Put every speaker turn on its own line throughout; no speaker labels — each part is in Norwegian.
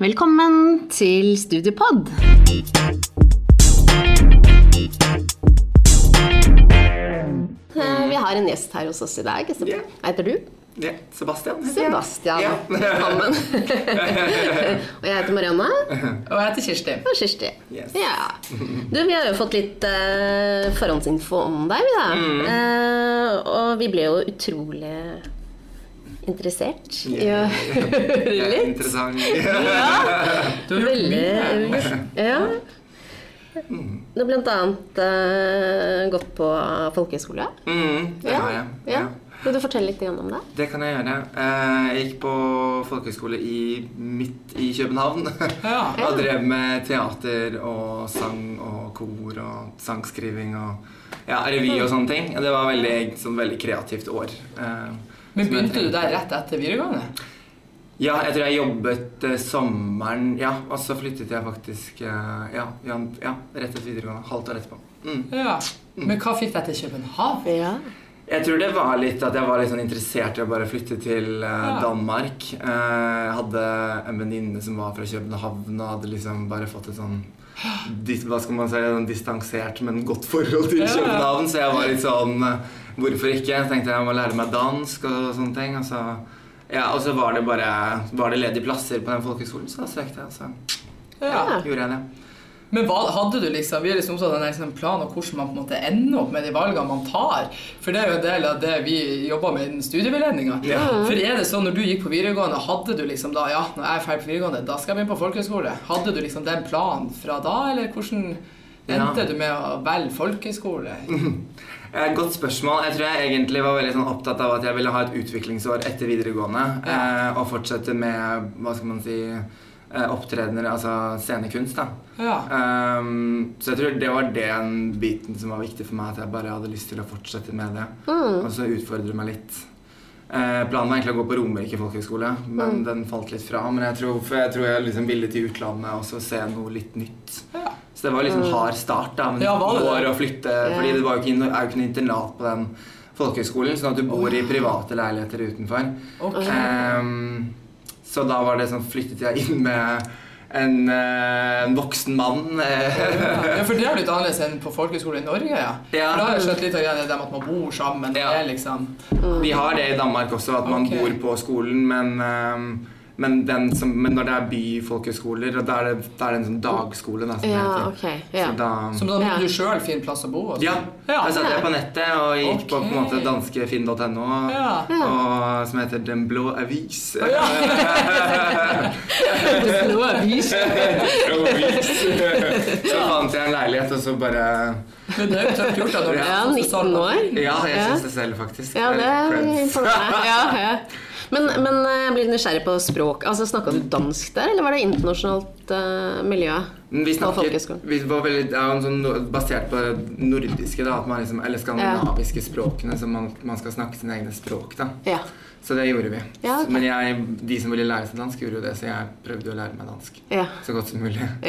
Velkommen til Studiepod. Eh, Vi har en gjest her hos oss i dag. Hva heter du?
Ja, Sebastian.
Sebastian.
yeah.
Velkommen. Og jeg heter Marianne.
Og jeg heter Kirsti.
Og Kirsti.
Yes.
Ja. Du, vi har jo fått litt uh, forhåndsinfo om deg, vi da.
Mm.
Uh, og vi ble jo utrolig interessert i å høre litt.
Interessant.
Du har gjort
Veldig
mye.
Ja. Du har blant annet uh, gått på folkehøyskole.
Mm, det har jeg.
Ja.
Ja.
Vil du fortelle litt om det?
Det kan jeg gjøre. Uh, Jeg gikk på folkehøyskole i, midt i København.
Ja.
Og drev med teater og sang og kor og sangskriving og ja, revy og sånne ting. Det var veldig, sånn, veldig kreativt år. eh,
Men begynte du der rett etter videregående?
Ja, jeg tror jeg jobbet uh, sommeren Ja, og så flyttet jeg faktisk uh, ja, ja, rett etter videregående. Halvt år etterpå. Mm.
Ja. Men hva fikk deg til København?
Ja.
Jeg tror det var litt at jeg var litt sånn interessert i å bare flytte til uh,
Ja.
Danmark. Uh, hadde en venninne som var fra København og hadde liksom bare fått et sånn Hva skal man si, distansert, men godt forhold til. København. Så jeg var litt sånn eh, Hvorfor ikke? Jeg tenkte jeg jeg må lære meg dansk og sånne ting. Og så, ja, og så var det bare Var det ledige plasser på den folkehøgskolen, så da søkte jeg, så
Ja.
gjorde jeg det.
Men hadde du liksom Vi er liksom opptatt av en plan og hvordan man på en måte ender opp med de valgene man tar. For det er jo en del av det vi jobber med innen studieveiledninga.
Ja.
For er det sånn når du gikk på videregående, hadde du liksom da Ja, når jeg er ferdig på videregående, da skal jeg begynne på folkehøyskole. Hadde du liksom den planen fra da, eller hvordan endte
Ja.
du med å velge folkehøyskole?
Eh, Godt spørsmål. Jeg tror jeg egentlig var veldig sånn opptatt av at jeg ville ha et utviklingsår etter videregående.
Ja.
Eh, og fortsette med hva skal man si, opptredener, altså scenekunst. da.
Ja.
Um, så jeg tror det var den biten som var viktig for meg, at jeg bare hadde lyst til å fortsette med det. Og så utfordre meg litt. Uh, planen var egentlig å gå på Romerike folkehøgskole, men den falt litt fra. Men jeg tror, for jeg tror jeg liksom ville til utlandet og så se noe litt nytt.
ja.
Så det var liksom hard start da, Men
Ja,
år å flytte, fordi det var jo ikke, er jo ikke noe internat på den folkehøgskolen, sånn at du bor i private leiligheter utenfor.
Okay.
Ehm, så da var det sånn, flyttet jeg inn med en, eh, en voksen mann. eh,
Ja, for det er litt annerledes enn på folkehøyskole i Norge, ja.
Ja.
For da har jeg skjønt litt av det med at man bor sammen. Det
Ja.
er liksom
Vi har det i Danmark også, at man
okay.
bor på skolen, men, ehm, men, den som, men når det er byfolkeskoler, da er det, da er det en sånn dagskole, da, som
Ja,
okay,
ok. Ja.
Så da,
Ja.
du sjøl fin plass å bo? og sånn.
ja,
Ja.
da satt jeg på nettet og gikk på, på en måte danskefinn.no, som heter Den blå avis.
Den ja.
Blå avis.
Blå avis. Så fant jeg en leilighet, og så bare
Men det er jo tøft gjort. da, du
Ja,
er
19 år.
Ja, jeg syns det selv, faktisk.
Ja, det er imponerende. Ja, ja. Men, men eh, jeg blir nysgjerrig på språk. Altså, Snakka du dansk der, eller var det internasjonalt uh, miljø?
Vi snakket, vi var veldig, sånn basert på det nordiske, da, liksom, eller skandinaviske språkene, så man, man skal snakke sine egne språk. da.
Ja.
Så det gjorde vi.
Ja, okay.
Men jeg, de som ville lære seg dansk, gjorde jo det, så jeg prøvde å lære meg dansk
ja.
så godt som mulig.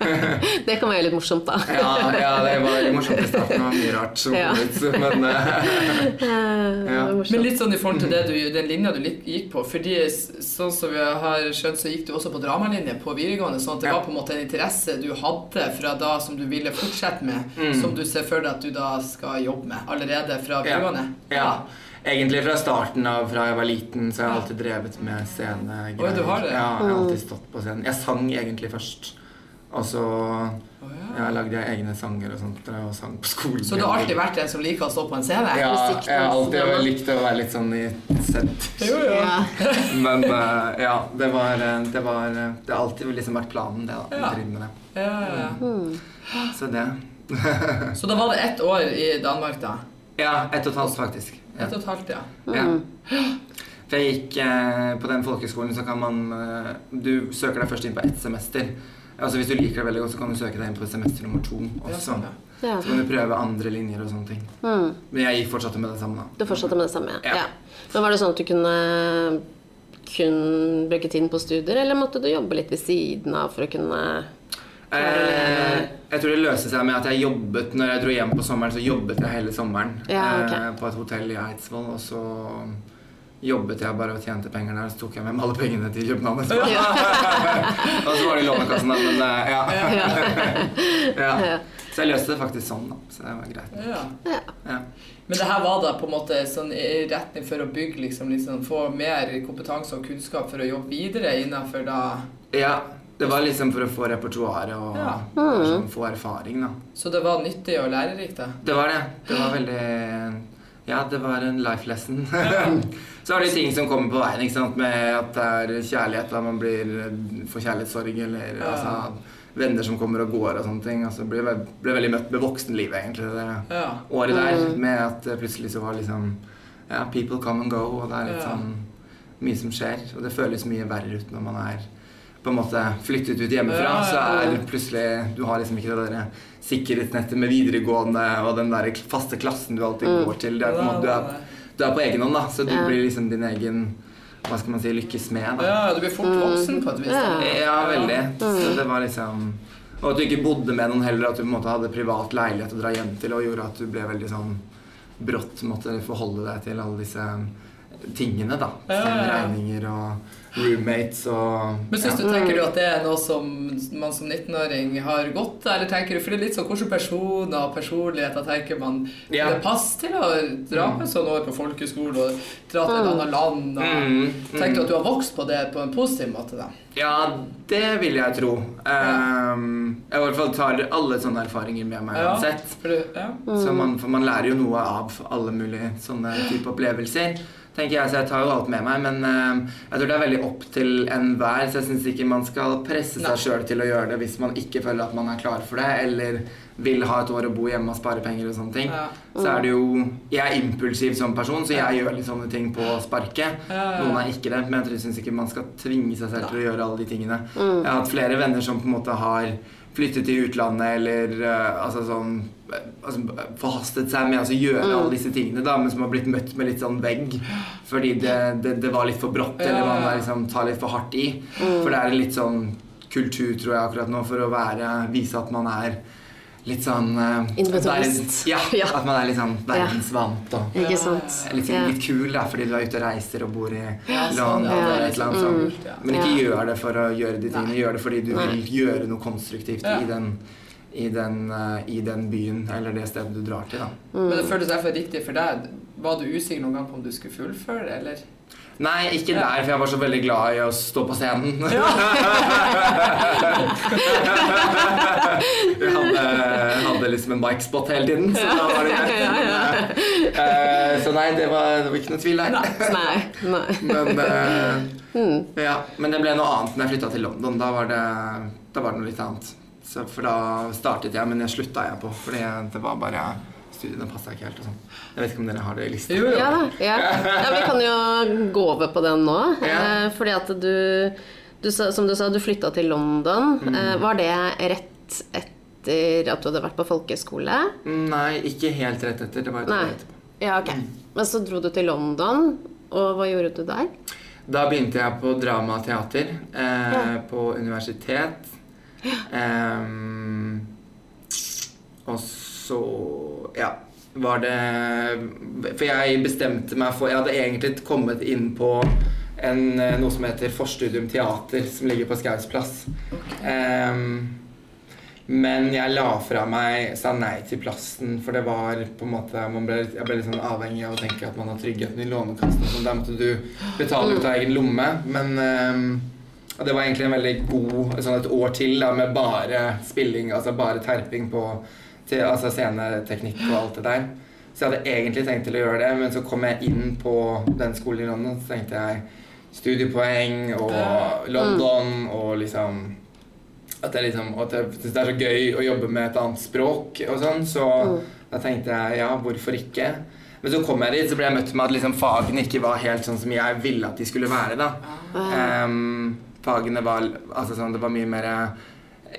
ja. Det kan være litt morsomt, da.
Ja, ja det var veldig morsomt i starten. Det var mye rart som kom ut, men eh, Ja.
Men litt sånn i forhold til det du, den linja du gikk på. Fordi sånn som vi har skjønt, så gikk du også på dramalinje på videregående. Sånn at det
Ja.
var på en måte en interesse du hadde fra da som du ville fortsette med.
Mm.
Som du ser for deg at du da skal jobbe med allerede fra videregående.
ja. Egentlig fra starten av, fra jeg var liten, så har jeg alltid drevet med scenegreier.
Oi, du har det?
Ja, jeg har alltid stått på scenen. Jeg sang egentlig først. Og så
oh, ja.
ja, lagde jeg egne sanger og sånt, og sang på skolen.
Så du har alltid vært en som liker å stå på en CV?
Ja, jeg har alltid likt å være litt sånn i sent.
Jo, jo.
Ja.
Men uh, ja, det var, eh, det var eh, Det har alltid liksom vært planen, det. da,
Ja.
drive med det.
Ja, ja, ja.
Mm.
Så det
Så da var det ett år i Danmark, da?
Ja, ett og et halvt, faktisk. Ja.
Et og et halvt, ja.
Ja.
Mm.
For jeg gikk eh, på den folkeskolen, så kan man eh, Du søker deg først inn på ett semester. Altså Hvis du liker det veldig godt, så kan du søke deg inn på semester nummer to også.
sånn, ja.
Ja.
Så kan du prøve andre linjer og sånne ting.
Mm.
Men jeg gikk fortsatt med det samme, da.
Du fortsatte med det samme?
Ja.
Ja. Men var det sånn at du kunne kun bruke tiden på studier, eller måtte du jobbe litt ved siden av for å kunne
Eh, jeg tror det løste seg med at jeg jobbet Når jeg dro hjem på sommeren, så jobbet jeg hele sommeren
Ja, ok.
eh, på et hotell i Eidsvoll. Og så jobbet jeg bare og tjente penger der, så tok jeg med meg alle pengene til København Ja. og så var det i Lånekassen, da. Men eh, ja. ja. Så jeg løste det faktisk sånn, da. Så det var greit.
Ja. Ja. Men det her var da på en måte sånn i retning for å bygge liksom, liksom få mer kompetanse og kunnskap for å jobbe videre innenfor da
Ja. Det var liksom for å få repertoaret og
Ja.
liksom, få erfaring, da.
Så det var nyttig og lærerikt, da?
Det var det. Det var veldig Ja, det var en life lesson. så er det ting som kommer på veien, ikke sant, med at det er kjærlighet, da man blir får kjærlighetssorg, eller
Ja.
altså venner som kommer og går og sånne ting. Altså ble, ble veldig møtt med voksenlivet, egentlig, det
Ja.
året der. Med at det plutselig så var liksom Ja, people come and go, og det er litt
Ja.
sånn mye som skjer. Og det føles mye verre ut når man er på en måte flyttet ut hjemmefra.
Ja,
Så er plutselig Du har liksom ikke det derre sikkerhetsnettet med videregående og den der faste klassen du alltid
Mm.
går til. Det er på en måte, du, er, du er på egen hånd, da, så du blir liksom din egen Hva skal man si lykkes med. da.
ja, du blir fort voksen på et vis. da.
Ja, veldig. Så det var liksom Og at du ikke bodde med noen heller, at du på en måte hadde privat leilighet å dra hjem til, og gjorde at du ble veldig sånn brått måtte forholde deg til alle disse tingene, da. Som regninger og roommates og
Men syns
ja.
du, tenker du at det er noe som man som 19-åring har godt av, eller tenker du, for det er litt sånn hvilke personer og personligheter tenker man
Ja.
det passer til å dra på sånn år på folkeskole og dra til et annet land? Og,
Mm, mm.
Tenker du at du har vokst på det på en positiv måte? da?
Ja, det vil jeg tro. Um, jeg i hvert fall tar alle sånne erfaringer med meg uansett.
For ja.
Så man, for man lærer jo noe av alle mulige sånne type opplevelser. tenker jeg, Så jeg tar jo alt med meg. Men um, jeg tror det er veldig opp til enhver. Så jeg syns ikke man skal presse seg sjøl til å gjøre det hvis man ikke føler at man er klar for det, eller vil ha et år å bo hjemme og spare penger og sånne ting.
Ja.
Så er det jo Jeg er impulsiv som person, så jeg gjør litt sånne ting på sparket.
Ja, ja.
Noen er ikke det, men jeg syns ikke man skal tvinge seg selv til å gjøre alle de tingene.
Mm.
Jeg har hatt flere venner som på en måte har flyttet til utlandet eller uh, altså sånn eh, altså, forhastet seg med å altså, gjøre
Mm.
alle disse tingene, da, men som har blitt møtt med litt sånn vegg fordi det, det, det var litt for brått,
Ja,
eller man er liksom, tar litt for hardt i.
Mm.
For det er litt sånn kultur, tror jeg, akkurat nå, for å være, vise at man er litt sånn eh,
Individualist.
Ja,
Ja.
at man er litt sånn verdensvant og
Ikke sant?
litt, sånn, litt kul da, fordi du er ute og reiser og bor i
sånn,
London
ja, er
eller et eller annet
sånn
sånt.
Mm.
Men ikke
Ja.
gjør det for å gjøre de tingene. Gjør det fordi du
Nei.
vil gjøre noe konstruktivt
Ja.
i, den, i, den, eh, i den byen eller det stedet du drar til. da.
Men det føltes derfor riktig for deg. Var du usikker noen gang på om du skulle fullføre eller?
Nei, ikke
Ja.
der, for jeg var så veldig glad i å stå på scenen. jeg hadde, hadde liksom en bikespot hele tiden, så da var det greit.
Ja, ja,
Eh, Så nei, det var, det var ikke noe tvil der.
Nei. Nei.
Men,
Mm.
ja, men det ble noe annet når jeg flytta til London. Da var det, da var det noe litt annet. Så, for da startet jeg, men jeg slutta jeg på. Fordi det var bare Studiene passa ikke helt og sånn. Jeg vet ikke om dere har det i lista.
Jo.
Ja. Ja. ja, vi kan jo gå over på den nå.
Ja.
Eh, fordi at du, du sa- Som du sa, du flytta til London.
Mm.
Eh, var det rett etter at du hadde vært på folkeskole?
Nei, ikke helt rett etter. Det var et år etterpå.
Ja, ok. Men så dro du til London, og hva gjorde du der?
Da begynte jeg på dramateater eh,
Ja.
på universitet. Ehm, og så ja, var det For jeg bestemte meg for Jeg hadde egentlig kommet inn på en, noe som heter Forstudium teater, som ligger på Skaus plass. Ehm, men jeg la fra meg sa nei til plassen, for det var på en måte man ble, Jeg ble litt sånn avhengig av å tenke at man har tryggheten i Lånekassen. sånn. Der måtte du betale ut av egen lomme. Men um, og det var egentlig en veldig god sånn et år til da, med bare spilling, altså bare terping på til, altså sceneteknikk og alt det der. Så jeg hadde egentlig tenkt til å gjøre det, men så kom jeg inn på den skolen i London, så tenkte jeg studiepoeng og London og liksom at jeg liksom, at jeg syns det er så gøy å jobbe med et annet språk og sånn, så da tenkte jeg ja, hvorfor ikke? Men så kom jeg dit, så ble jeg møtt med at liksom fagene ikke var helt sånn som jeg ville at de skulle være. da. Um, fagene var altså sånn, Det var mye mer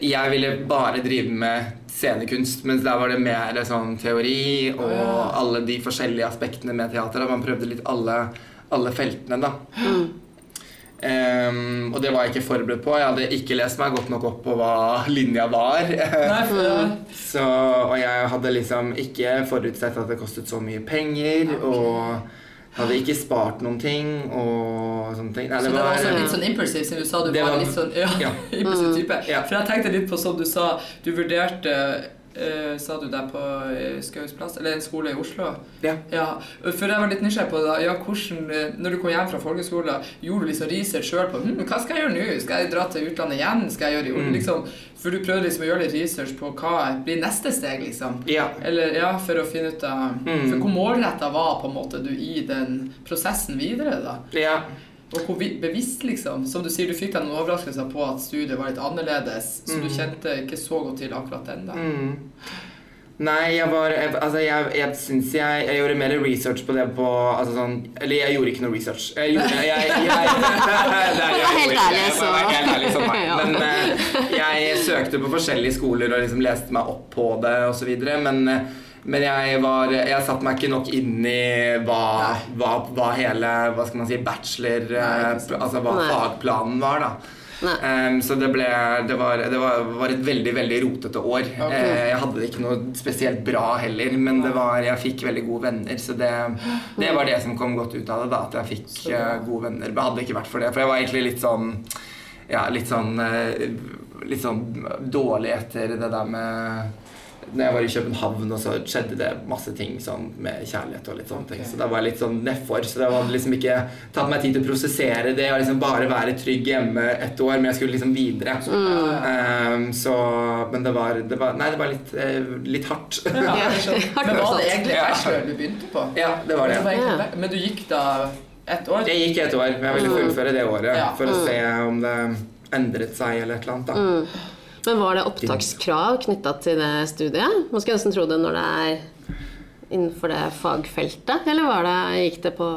Jeg ville bare drive med scenekunst, mens der var det mer sånn teori og alle de forskjellige aspektene med teater. Man prøvde litt alle, alle feltene, da. Um, og det var jeg ikke forberedt på. Jeg hadde ikke lest meg godt nok opp på hva linja var.
Nei, for
Så, og jeg hadde liksom ikke forutsett at det kostet så mye penger. Og hadde ikke spart noen ting og sånne ting. Nei,
Så det var også litt sånn impulsiv, siden du sa du var,
var-
litt sånn ja,
ja.
impulsiv type.
Ja.
For jeg tenkte litt på som du sa, du vurderte eh, Sa du det på eh, Skaus plass, eller en skole i Oslo?
Ja.
Ja, for jeg var litt nysgjerrig på det. Ja, hvordan, eh, når du kom hjem fra folkeskolen, gjorde du liksom research sjøl på hm, hva skal jeg gjøre nå? Skal jeg dra til utlandet igjen? Skal jeg gjøre i
Mm.
liksom, For du prøvde liksom å gjøre litt research på hva blir neste steg, liksom.
ja.
Eller ja, for å finne ut av
Mm.
For hvor målretta var på en måte du i den prosessen videre, da?
ja.
Og hvor bevisst, liksom. Som du sier, du fikk deg noen overraskelser på at studiet var litt annerledes, så du
Mm.
kjente ikke så godt til akkurat den, da.
Mm. Nei, jeg var jeg, Altså, jeg, jeg syns jeg, jeg gjorde mer research på det på altså sånn, Eller jeg gjorde ikke noe research. Jeg gjorde jeg, jeg, jeg, Det jeg
helt ærlig,
Jeg
så-
helt ærlig
sånn.
Men eh, jeg søkte på forskjellige skoler og liksom leste meg opp på det og så videre. men jeg var Jeg satte meg ikke nok inn i hva, hva, hva hele Hva skal man si Bachelor
Nei,
eh. Altså hva
Nei.
fagplanen var, da. Ehm, så det ble Det var, det var, var et veldig, veldig rotete år.
Okay.
Uh, jeg hadde det ikke noe spesielt bra heller, men det var, jeg fikk veldig gode venner. Så det, det var det som kom godt ut av det, da, at jeg fikk uh, gode venner. Men hadde ikke vært for det, for jeg var egentlig litt sånn Ja, litt sånn uh, Litt sånn dårlig etter det der med når jeg var i København, og så skjedde det masse ting sånn med kjærlighet og litt sånne ting. Så da var jeg litt sånn nedfor. Så det hadde liksom ikke tatt meg tid til å prosessere det og liksom bare være trygg hjemme et år, men jeg skulle liksom videre. Ehm, så Men det var, det var Nei, det var litt, eh, litt hardt.
Ja.
Hardt
Men var det egentlig bachelor du begynte på?
ja, det var det.
Ja.
Men du gikk da ett år?
Jeg gikk et år, men jeg ville fullføre det året
Ja.
for å se om det endret seg eller et eller annet. da.
Mm. Men var det opptakskrav knytta til det studiet? Man skulle nesten tro det når det er innenfor det fagfeltet, eller var det, gikk det på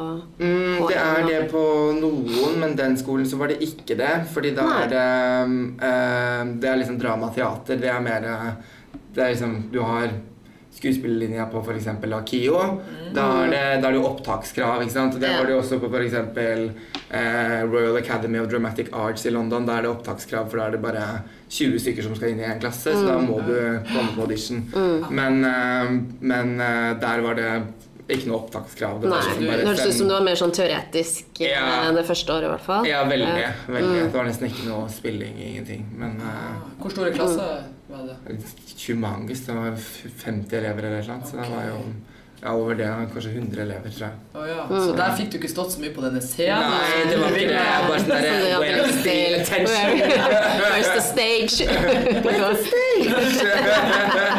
Mm, det er det på noen, men den skolen så var det ikke det. Fordi da
Nei.
er det eh, Det er liksom dramateater. Det er mer eh, Det er liksom Du har skuespillerlinja på f.eks. Akio. Da er det, da er det jo opptakskrav. ikke sant? Det var det jo også på f.eks. Eh, Royal Academy of Dramatic Arts i London. Da er det opptakskrav, for da er det bare 20 stykker som skal inn i en klasse, så da må du komme på audition. Men, eh, men eh, der var det ikke noe opptakskrav. Det
Nei,
liksom
høres ut som det var mer sånn teoretisk eh,
Ja.
det første året, i hvert fall.
Ja, veldig.
veldig.
veldig. Det var nesten ikke noe spilling, ingenting. Men eh,
Hvor stor klasse var det?
Humongous, det var f- 50 elever eller noe sånt. så det var jo ja, over det kanskje 100 elever, tror jeg.
Oh, ja. Så der fikk du ikke stått så mye på denne scenen?
Nei, det var ikke det. Jeg bare sånn
Så
derre
det
Where's the
Where-
attention?
Where's the stage?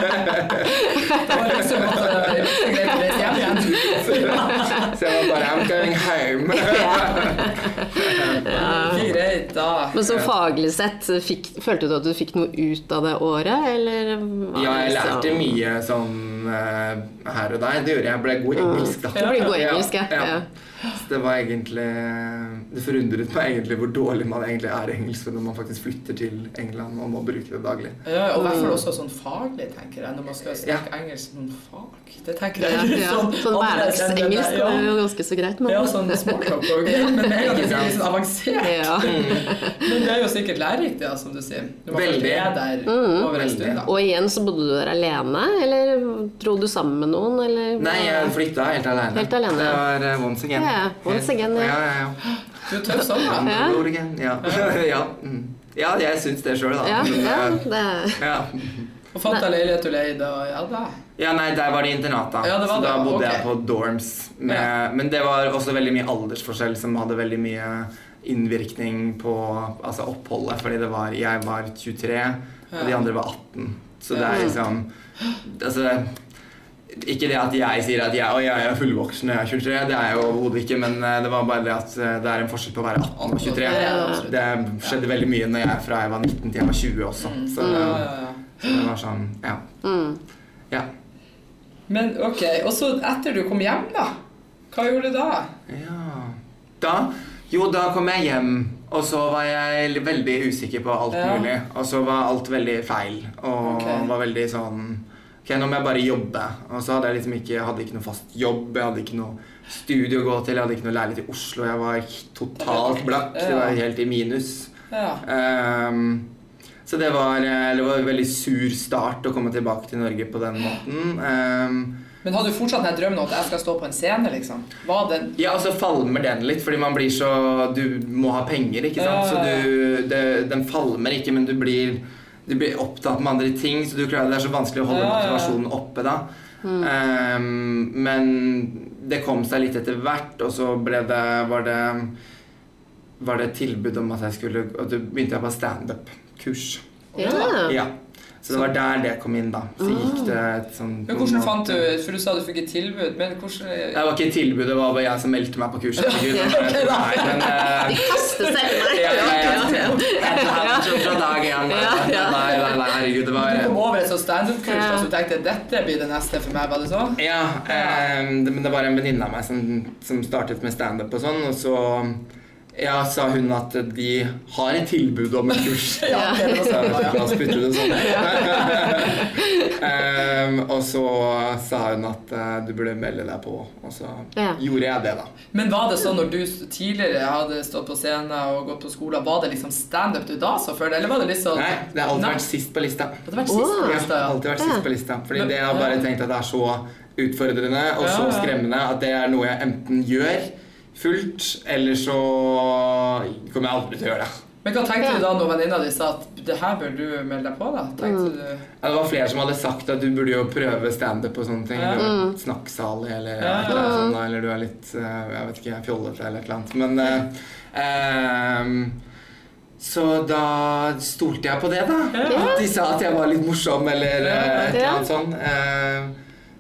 Det var liksom det var igjen.
Så jeg var bare I'm going home.
Greit, da.
Men så faglig sett, fikk, følte du at du fikk noe ut av det året, eller?
Ja, jeg lærte
liksom-
mye sånn eh, her og der. Det gjorde jeg. Jeg ble god i engelsk, da.
Du ble god i engelsk, ja.
Ja.
ja.
Så det var egentlig Det forundret meg egentlig hvor dårlig man egentlig er i engelsk når man faktisk flytter til England og må bruke det daglig.
Ja, og i hvert fall også sånn faglig, tenker jeg, når man skal snakke engelsk som fag. Det tenker jeg
Ja, ja.
sånn
Sånn hverdagsengelsk
ja.
er jo ganske så greit, men
Ja, sånn småkropp og Men det er litt sånn avansert.
Ja.
Men det er jo sikkert lærerikt, ja, som du sier. Du man
Veldig.
er der over en stund, da.
Og igjen så bodde du der alene, eller dro du sammen med noen, eller?
Nei, jeg flytta helt alene.
Helt alene.
Det var uh, once again.
Ja, once again, ja.
ja. ja, ja.
Du er tøff sånn, da.
Ja.
Ja. ja. Mm. ja, jeg syns det sjøl, da.
Ja, ja,
eh,
det
ja.
Og fant deg leilighet du leide, og ja da.
Ja, nei, der var det internat, da.
Ja, det var
så da bodde
okay.
jeg på dorms. Med, Men det var også veldig mye aldersforskjell som hadde veldig mye innvirkning på altså oppholdet. Fordi det var, jeg var 23, og de andre var 18. Så det er liksom Altså ikke det at jeg sier at jeg, jeg er fullvoksen og jeg er 23, det er jeg overhodet ikke, men eh, det var bare det at eh, det er en forskjell på å være 18 og 23. Det skjedde veldig mye når jeg, fra jeg var 19 til jeg var 20 også. Så,
Ja, ja, ja.
så det var sånn, ja.
mm.
ja.
Men ok, og så etter du kom hjem, da? Hva gjorde du da?
Ja Da Jo, da kom jeg hjem, og så var jeg veldig usikker på alt
Ja.
mulig. Og så var alt veldig feil, og
okay.
var veldig sånn Ok, nå må jeg bare jobbe. Og så hadde jeg liksom ikke, hadde ikke noe fast jobb, jeg hadde ikke noe studio å gå til, jeg hadde ikke noe leilighet i Oslo. Jeg var totalt blakk. Det var helt i minus.
Ja.
Um, så det var, eh, det var en veldig sur start å komme tilbake til Norge på den måten. Um,
Men hadde du fortsatt den drømmen om at jeg skal stå på en scene, liksom?
Ja, og så falmer den litt, fordi man blir så Du må ha penger, ikke sant? Så du det, Den falmer ikke, men du blir, du blir opptatt med andre ting, så du klarer, det er så vanskelig å holde
Ja, ja, ja.
motivasjonen oppe da. Ehm, men det kom seg litt etter hvert, og så ble det Var det var det et tilbud om at jeg skulle Og da begynte jeg på standup-kurs.
Ja.
Ja. Så det var der det kom inn, da. Så gikk det et sånt,
Men hvordan fant du For du sa du fikk et tilbud, men hvordan
Det var ikke et tilbud, det var bare jeg som meldte meg på kurset. Men- Nei, men eh,
De seg etter meg.
Ja, ja, ja.
Ja, ja.
Det var sånn fra dag én. Nei,
Ja, ja.
nei, herregud, det
Du kom over et sånt standup-kurs og så tenkte dette blir det neste for meg, var det sånn?
Ja, eh, men det var en venninne av meg som, som startet med standup og sånn, og så ja, sa hun at de har et tilbud om et kurs.
Ja, det var
Så
sånn,
jeg oss putte det sånn. um, og så sa hun at uh, du burde melde deg på, og så
Ja.
gjorde jeg det, da.
Men var det sånn når du tidligere hadde stått på scenen og gått på skolen, var det liksom standup du da så før det, eller var det sånn
Nei, det har alltid
Nei.
vært sist på lista.
Det vært sist på lista, ja.
alltid vært sist på lista. Fordi
Men-
det har bare tenkt at det er så utfordrende og så skremmende at det er noe jeg enten gjør fullt, eller så kommer jeg aldri til å gjøre det.
Men hva tenkte du da når venninna di sa at det her bør du melde deg på, da? Tenkte du
Ja, det var flere som hadde sagt at du burde jo prøve standup og sånne ting.
Ja.
Litt snakksalig eller,
Ja.
eller, annet sånt, da, eller du er litt eh, jeg vet ikke, fjollete eller et eller annet. Men eh, ehm, Så da stolte jeg på det, da.
Ja.
At de sa at jeg var litt morsom eller eh, et eller annet sånt. Eh,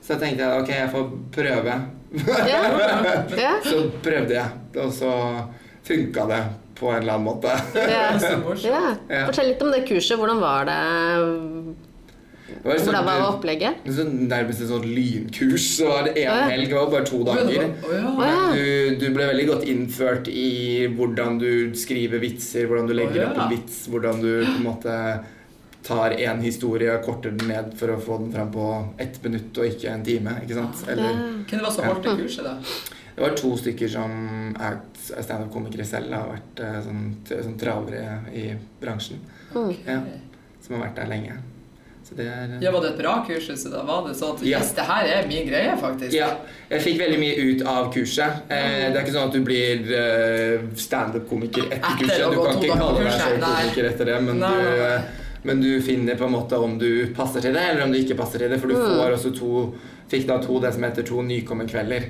så tenkte jeg ok, jeg får prøve.
Ja. Ja.
Så prøvde jeg, og så funka det på en eller annen måte.
Ja.
Så morsomt.
ja.
Ja.
Fortell litt om det kurset. Hvordan var det?
Det var sånn-
Hvordan var opplegget?
Det sånn- nærmest et sånt lynkurs. Så var det én helg, det var bare to dager. Du, du ble veldig godt innført i hvordan du skriver vitser, hvordan du legger opp en vits, hvordan du på en måte tar en historie og korter den ned for å få den fram på ett minutt og ikke en time. ikke sant? Eller,
Hvem det var så hardt i kurset, da?
det var to stykker som er standup-komikere selv, har vært eh, sånn, sånn travere i bransjen.
Okay.
Ja, som har vært der lenge. Så det er
Ja, Var det et bra kurs? Så da var det sånn at
Ja.
yes, det her er min greie, faktisk?
Ja, jeg fikk veldig mye ut av kurset. Eh, det er ikke sånn at du blir eh, standup-komiker etter
Etter
kurset. Du kan ikke kalle deg selv komiker etter det, men
Nei,
du,
nei, nei.
Eh, men du finner på en måte om du passer til det, eller om du ikke passer til det. For du får også to Fikk da to det som heter to nykommerkvelder.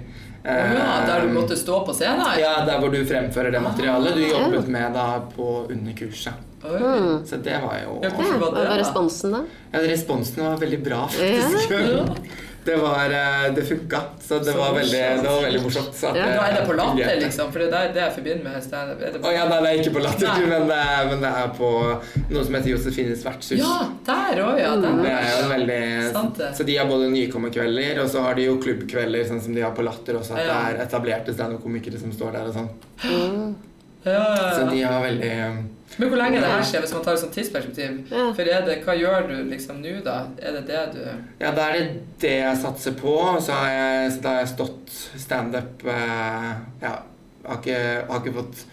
Ja, der du
Eh,
måtte stå på scenen?
ja, der hvor du fremfører det materialet du
Ah,
jobbet med da på under kurset.
Mm.
Så det var jo
Ja,
Ja.
Hvordan var det,
var responsen, da?
Ja, responsen var veldig bra, faktisk. Det var eh, Det funka. Så det
Så
var veldig, det var veldig morsomt. Så at
Ja.
det, er det på latter, liksom? For det er det jeg forbinder med standup. Det
ja, nei, det er ikke på Latter, men, det men det er på noe som heter Josefines vertshus.
Ja, der òg, ja.
Det er jo veldig
Sant.
Så de har både nykommerkvelder, og så har de jo klubbkvelder, sånn som de har på Latter også, at
Ja.
det er etablerte standup-komikere som står der og sånn.
Ja, ja,
Så de har veldig
Men hvor lenge er det her skjer, hvis man tar et sånt tidsperspektiv?
Ja.
For er det, hva gjør du liksom nå, da? Er det det du
Ja, da er det det jeg satser på. Så har jeg, så da har jeg stått standup eh, Ja, har ikke, har ikke fått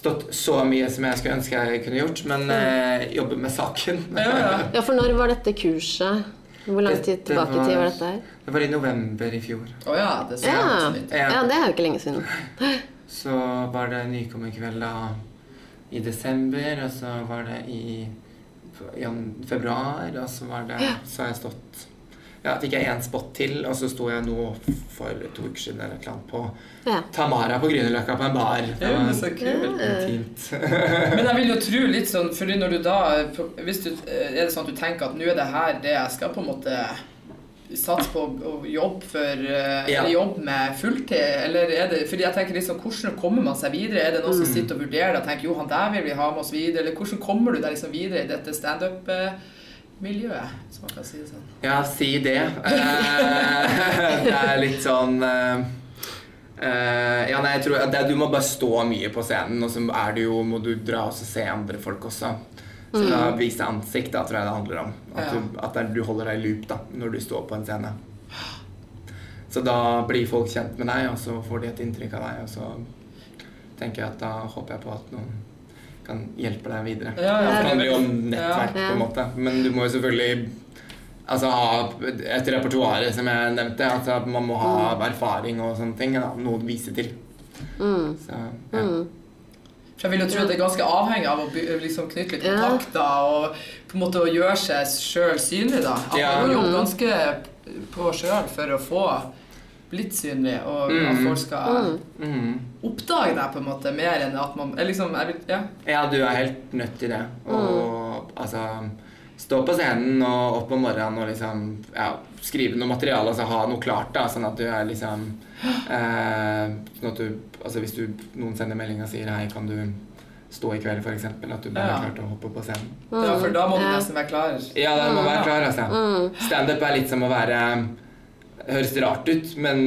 stått så mye som jeg skulle ønske jeg kunne gjort, men eh, jobber med saken.
Ja, ja.
Ja, for når var dette kurset? Hvor lang tid tilbake i tid
var-
var dette her?
Det var i november i fjor.
Å ja, det ser
Ja.
ut som litt.
ja, det er jo ikke lenge siden.
Så var det nykommerkveld da i desember, og så var det i februar, og så var det Så har jeg stått Ja, fikk jeg én spot til, og så sto jeg nå for to uker siden eller et eller annet på
Ja.
Tamara på Grünerløkka på en bar. Det var
men så kult.
intimt.
Men jeg vil jo tro litt sånn, fordi når du da hvis du, Er det sånn at du tenker at nå er det her det jeg skal på en måte satse på å jobbe for eh,
Ja.
Jobbe med fulltid? Eller er det Fordi jeg tenker liksom, hvordan kommer man seg videre? Er det noen som
Mm.
sitter og vurderer det og tenker jo, han der vil vi ha med oss videre? Eller hvordan kommer du deg liksom videre i dette standup-miljøet, som man kan si det sånn?
Ja, si det. Eh, det er litt sånn Uh, Ja, nei, jeg tror det, Du må bare stå mye på scenen, og så er det jo, må du dra og se andre folk også. Så da vise ansikt, da tror jeg det handler om. At,
Ja.
du, at er- du holder deg i loop da, når du står på en scene. Så da blir folk kjent med deg, og så får de et inntrykk av deg, og så tenker jeg at da håper jeg på at noen kan hjelpe deg videre.
Ja, ja,
Det
det er
handler jo om nettverk,
Ja.
på en måte. Men du må jo selvfølgelig Altså ha et repertoar, som jeg nevnte. Altså man må ha erfaring og sånne ting. Da, noe å vise til.
Mm.
Så, ja.
For jeg vil jo tro at det er ganske avhengig av å liksom knytte litt kontakter og på en måte å gjøre seg sjøl synlig. da. At
Ja.
man må jobbe ganske på sjøl for å få blitt synlig, og at
Mm.
folk skal
mm.
oppdage deg på en måte mer enn at man liksom, jeg ja.
Ja, du er helt nødt til det. Og altså Stå på scenen og opp om morgenen og liksom ja, skrive noe materiale, altså ha noe klart, da, sånn at du er liksom eh, Sånn at du Altså hvis du, noen sender melding og sier 'hei, kan du stå i kveld', eksempel, at du bare
Ja.
er klar til å hoppe på scenen.
ja, for da må du nesten være klar.
Ja, da må være klar, altså.
Mm.
Standup er litt som å være Høres rart ut, men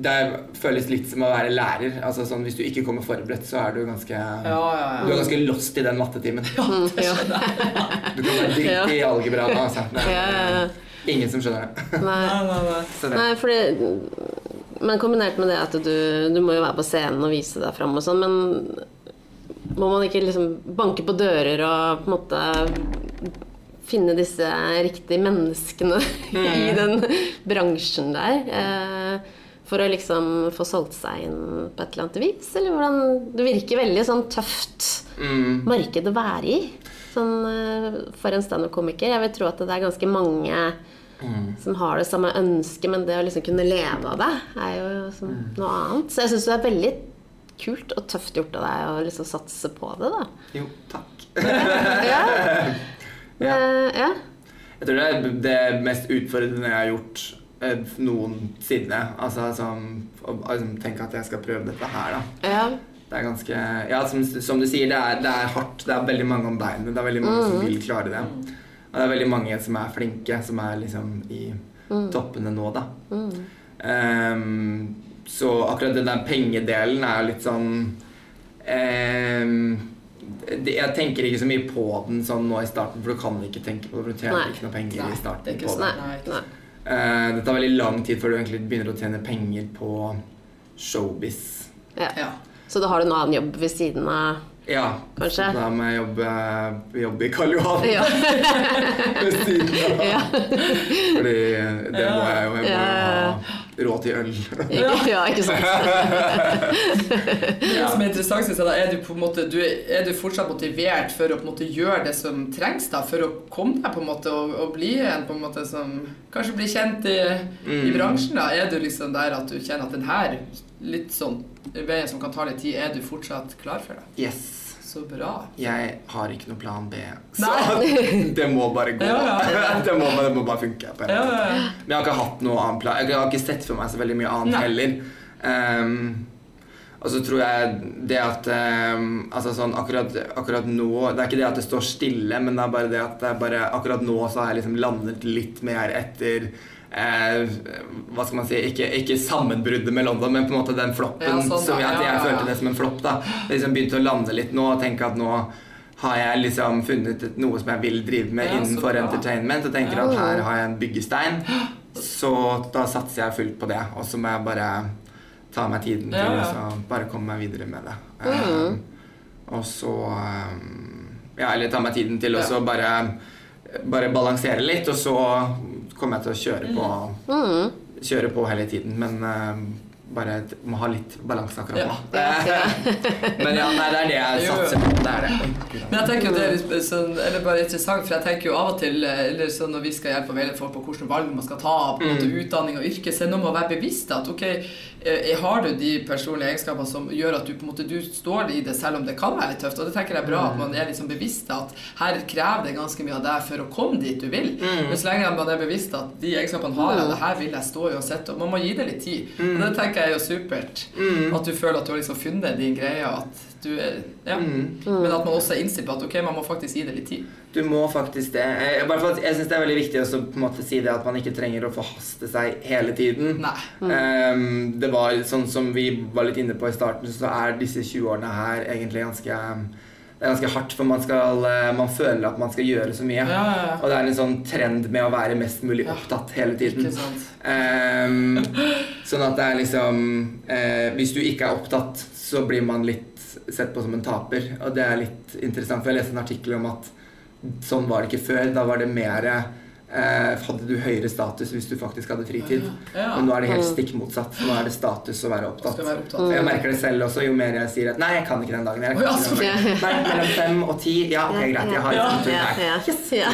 det føles litt som å være lærer. Altså sånn, Hvis du ikke kommer forberedt, så er du ganske
Ja, ja,
Du er ganske lost i den mattetimen.
Ja, det skjønner jeg.
Du kan være
Ja.
dritt i algebra nå. Altså. Det
Ja, ja, ja.
ingen som skjønner det.
Nei.
Nei, nei,
det.
Nei, fordi Men kombinert med det at du, du må jo være på scenen og vise deg fram og sånn, men må man ikke liksom banke på dører og på en måte finne disse riktige menneskene i den bransjen der? Eh, for å liksom få solgt seg inn på et eller annet vis? Eller hvordan Det virker veldig sånn tøft
Mm.
marked å være i. Sånn, eh, for en standup-komiker. Jeg vil tro at det er ganske mange som har det samme ønsket, men det å liksom kunne leve av det, er jo som noe annet. Så jeg syns det er veldig kult og tøft gjort av deg å liksom satse på det, da.
Jo, takk.
Ja. Det, ja.
Jeg tror det er det mest utfordrende jeg har gjort eh, noensinne. Altså som, liksom tenke at jeg skal prøve dette her, da.
ja.
Det er ganske Ja, som, som du sier, det er, det er hardt. Det er veldig mange om beinet. Det er veldig mange som vil klare det. Og det er veldig mange som er flinke, som er liksom i toppene nå, da. Ehm, så akkurat den der pengedelen er jo litt sånn det, Jeg tenker ikke så mye på den sånn nå i starten, for du kan ikke tenke på det. For du tjener ikke noe penger
Nei,
i starten
det ikke
på det.
Nei.
Nei,
Uh.
Eh, det tar veldig lang tid før du egentlig begynner å tjene penger på showbiz.
Ja.
Ja.
Så da har du en annen jobb ved siden av
Ja,
Kanskje?
så da må jeg jobbe, jobbe i Karl Johan
Ja.
ved siden av.
ja.
Fordi det må jeg jo. Jeg må jo ha råd til øl.
ja, ikke sant?
Det som er interessant, synes jeg, da, er du, på en måte, du, er- du fortsatt motivert for å på en måte, gjøre det som trengs da, for å komme deg på en måte og, og bli en på en måte som kanskje blir kjent i, i
Mm.
bransjen? da? Er du liksom der at du kjenner at den her litt sånn veien som kan ta litt tid, er du fortsatt klar for det?
Yes.
Så bra.
Jeg har ikke noe plan B. Så det må bare gå.
Ja, ja.
Det, må, det må bare funke. Men jeg har ikke hatt noe annen plan. Jeg har ikke sett for meg så veldig mye annet
Nei.
heller. Um, og så tror jeg det at um, Altså sånn akkurat, akkurat nå Det er ikke det at det står stille, men det er bare det at det bare, akkurat nå så har jeg liksom landet litt mer etter hva skal man si Ikke, ikke sammenbruddet med London, men på en måte den floppen.
Ja, sånn,
som jeg, at jeg følte det som en flopp. da Jeg liksom begynte å lande litt nå og tenke at nå har jeg liksom funnet noe som jeg vil drive med innenfor
bra.
entertainment. Og tenker at her har jeg en byggestein. Så da satser jeg fullt på det. Og så må jeg bare ta meg tiden til
Ja,
så bare komme meg videre med det. Mm. Og så um, Ja, eller ta meg tiden til å bare, bare balansere litt, og så kommer jeg til å kjøre på,
Mm.
kjøre på hele tiden. Men uh, bare må ha litt balanse akkurat
Ja.
nå.
Ja.
Men ja, nei, det er det jeg satser på. Det er det.
Men jeg tenker jo det er litt sånn, eller bare interessant, for jeg tenker jo av og til eller sånn når vi skal hjelpe og veilede folk på hvilke valg man skal ta, på en måte
Mm.
utdanning og yrke, så er det noe med å være bevisst at ok, eh, har du de personlige egenskapene som gjør at du på en måte du står i det selv om det kan være litt tøft. Og det tenker jeg er bra at man er liksom bevisst at her krever det ganske mye av deg for å komme dit du vil.
Mm.
Men så lenge man er bevisst at de egenskapene har jeg, det her vil jeg stå uansett, og man må gi det litt tid. Og det tenker jeg er jo supert.
Mm.
At du føler at du har liksom funnet din greie, og at du er Ja.
Mm.
Men at man også er innstilt på at ok, man må faktisk gi det litt tid.
Du må faktisk det. Jeg, bare jeg syns det er veldig viktig også på en måte si det at man ikke trenger å forhaste seg hele tiden.
Nei.
Ehm, det var sånn som vi var litt inne på i starten, så er disse 20 årene her egentlig ganske Det er ganske hardt, for man, skal, eh, man føler at man skal gjøre så mye.
Ja, ja, ja.
Og det er en sånn trend med å være mest mulig
Ja.
opptatt hele tiden.
Ikke sant.
Ehm, sånn at det er liksom eh, Hvis du ikke er opptatt, så blir man litt sett på som en taper. Og det er litt interessant, for jeg leste en artikkel om at sånn var det ikke før. Da var det mer hadde du høyere status hvis du faktisk hadde fritid.
Ja.
Men nå er det helt stikk motsatt. Nå er det status å være opptatt.
Være opptatt.
Jeg merker det selv også, jo mer jeg sier at 'nei, jeg kan ikke den dagen'. Jeg kan ikke den dagen. Nei, mellom fem og ti. Ja, ok, greit. Jeg har en tur
ja,
her.
ja, ja.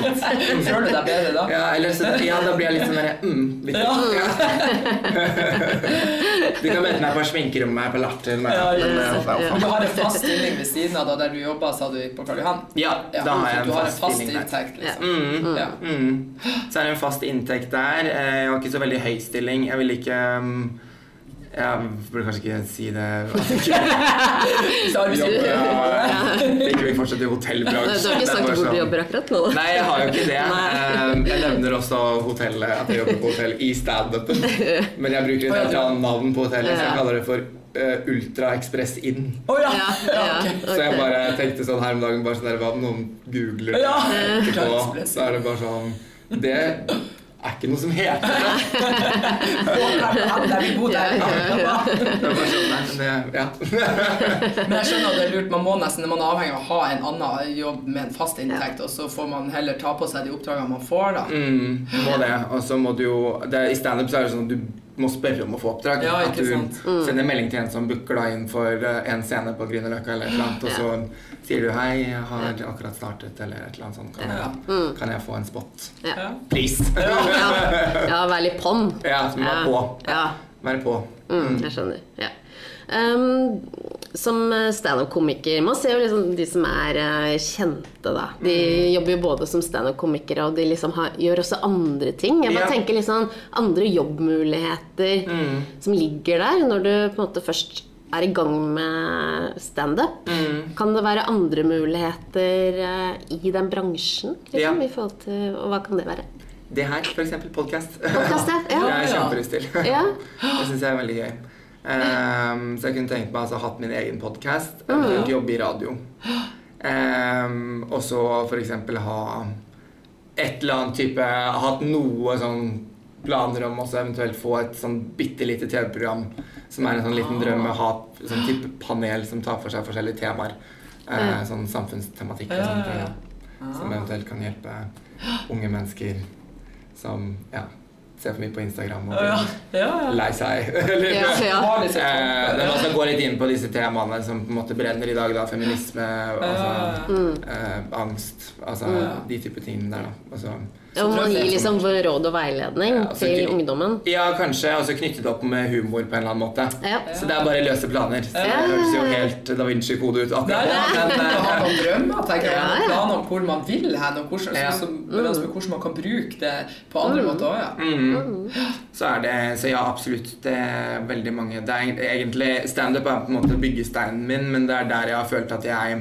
Føler du deg bedre da?
Ja, eller så, ja, da blir jeg litt sånn derre mm, litt,
Ja.
Du kan møte meg på sminkerommet her på Latter. men-
Ja, ja,
men,
ja.
eh,
du har en fast stilling ved siden av da, der du jobba, sa du på Karl Johan?
Ja,
Ja,
da har jeg
du
en
har en
fast
fast inntekt, liksom.
Mm.
Ja.
Mm. Så er det en fast inntekt der. Eh, Jeg har ikke så veldig høy stilling. Jeg vil ikke um, Jeg burde kanskje ikke si det.
Så arbeidsgiver-
Ja, Ikke vil fortsette i hotellbransjen.
Du har ikke sagt hvor du
sånn-
jobber akkurat nå?
Nei, jeg har jo ikke det. Eh, Jeg nevner også hotellet, at jeg jobber på hotell i standupen. Men jeg bruker et helt annet navn på hotellet, så jeg kaller det for eh, Ultra Express Inn.
Oh, ja!
Ja,
ja.
Så jeg bare tenkte sånn her om dagen bare sånn der, Hva om noen googler
Ja.
etterpå? Så er det bare sånn Det er ikke noe som heter det. Men
jeg skjønner at det er lurt. Man må nesten, man er avhengig av å ha en annen jobb med en fast inntekt, og så får man heller ta på seg de oppdragene man får, da.
Mm, må det. Og så må du jo I standup så er det sånn at du må spørre om å få oppdrag.
Ja,
at du
sant.
sender en melding til en som booker deg inn for eh, en scene på Grünerløkka eller et eller annet, og så sier du 'hei, jeg har akkurat startet', eller et eller annet sånt. Kan,
Ja.
jeg, kan jeg få en spot?
Ja.
Please!
Ja, ja vær litt på'n.
Ja, så må være på.
Ja.
Vær på.
Mm, jeg skjønner. Ja. Um, som standup-komiker Man ser jo liksom de som er eh, kjente, da. De jobber jo både som standup-komikere, og de liksom har, gjør også andre ting. Jeg bare
Ja.
tenker liksom andre jobbmuligheter
Mm.
som ligger der, når du på en måte først er i gang med standup.
Mm.
Kan det være andre muligheter eh, i den bransjen? Liksom,
Ja.
i forhold til, og hva kan det være?
Det her, eksempel podkast.
Podcast, ja.
Det har jeg kjempelyst til.
Ja.
Det syns jeg er veldig gøy. Ehm, så jeg kunne tenkt meg altså hatt min egen podkast,
Mm.
eventuelt jobbe i radio. Um, og så f.eks. ha et eller annet type Hatt noe sånn planer om også eventuelt få et sånn bitte lite TV-program som er en sånn liten drøm. Å ha sånn type panel som tar for seg forskjellige temaer. Uh, sånn samfunnstematikk og sånne ting.
ja.
Som eventuelt kan hjelpe unge mennesker som ja, ser for mye på Instagram og
Ja, ja.
lei seg. Eller,
Ja,
liksom
Eh, men man skal gå litt inn på disse temaene som på en måte brenner i dag. da, Feminisme, altså, eh, angst, altså
Ja.
de type tingene der. da. Altså,
og man gir liksom råd og veiledning
Ja, altså,
til ungdommen.
ja, kanskje Og så altså, knyttet opp med humor på en eller annen måte.
Ja.
Så det er bare løse planer. Så det høres jo helt Da Vinci-kode ut akkurat
nei, men
Men
å ha
eh,
noen drømmer, tenker jeg.
Ja.
planer om hvor man vil hen, og hvordan,
Ja.
så, altså, hvordan man kan bruke det på andre måter òg, ja.
mm, så er det Så ja, absolutt. Det er veldig mange Det er egentlig Standup er på en måte byggesteinen min, men det er der jeg har følt at jeg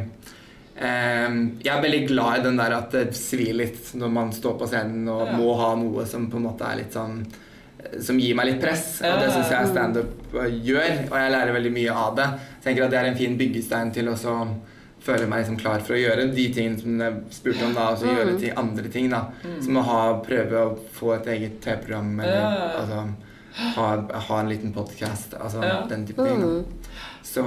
jeg er veldig glad i den der at det svir litt når man står på scenen og
Ja.
må ha noe som på en måte er litt sånn som gir meg litt press. Og det syns jeg standup eh, gjør, og jeg lærer veldig mye av det. Så jeg tenker at det er en fin byggestein til å føle meg liksom klar for å gjøre de tingene som jeg spurte om, da, og så gjøre ting, andre ting. da. Som å ha, prøve å få et eget TV-program, eller altså ha, ha en liten podkast. Altså
Ja.
den type ting. Da. Så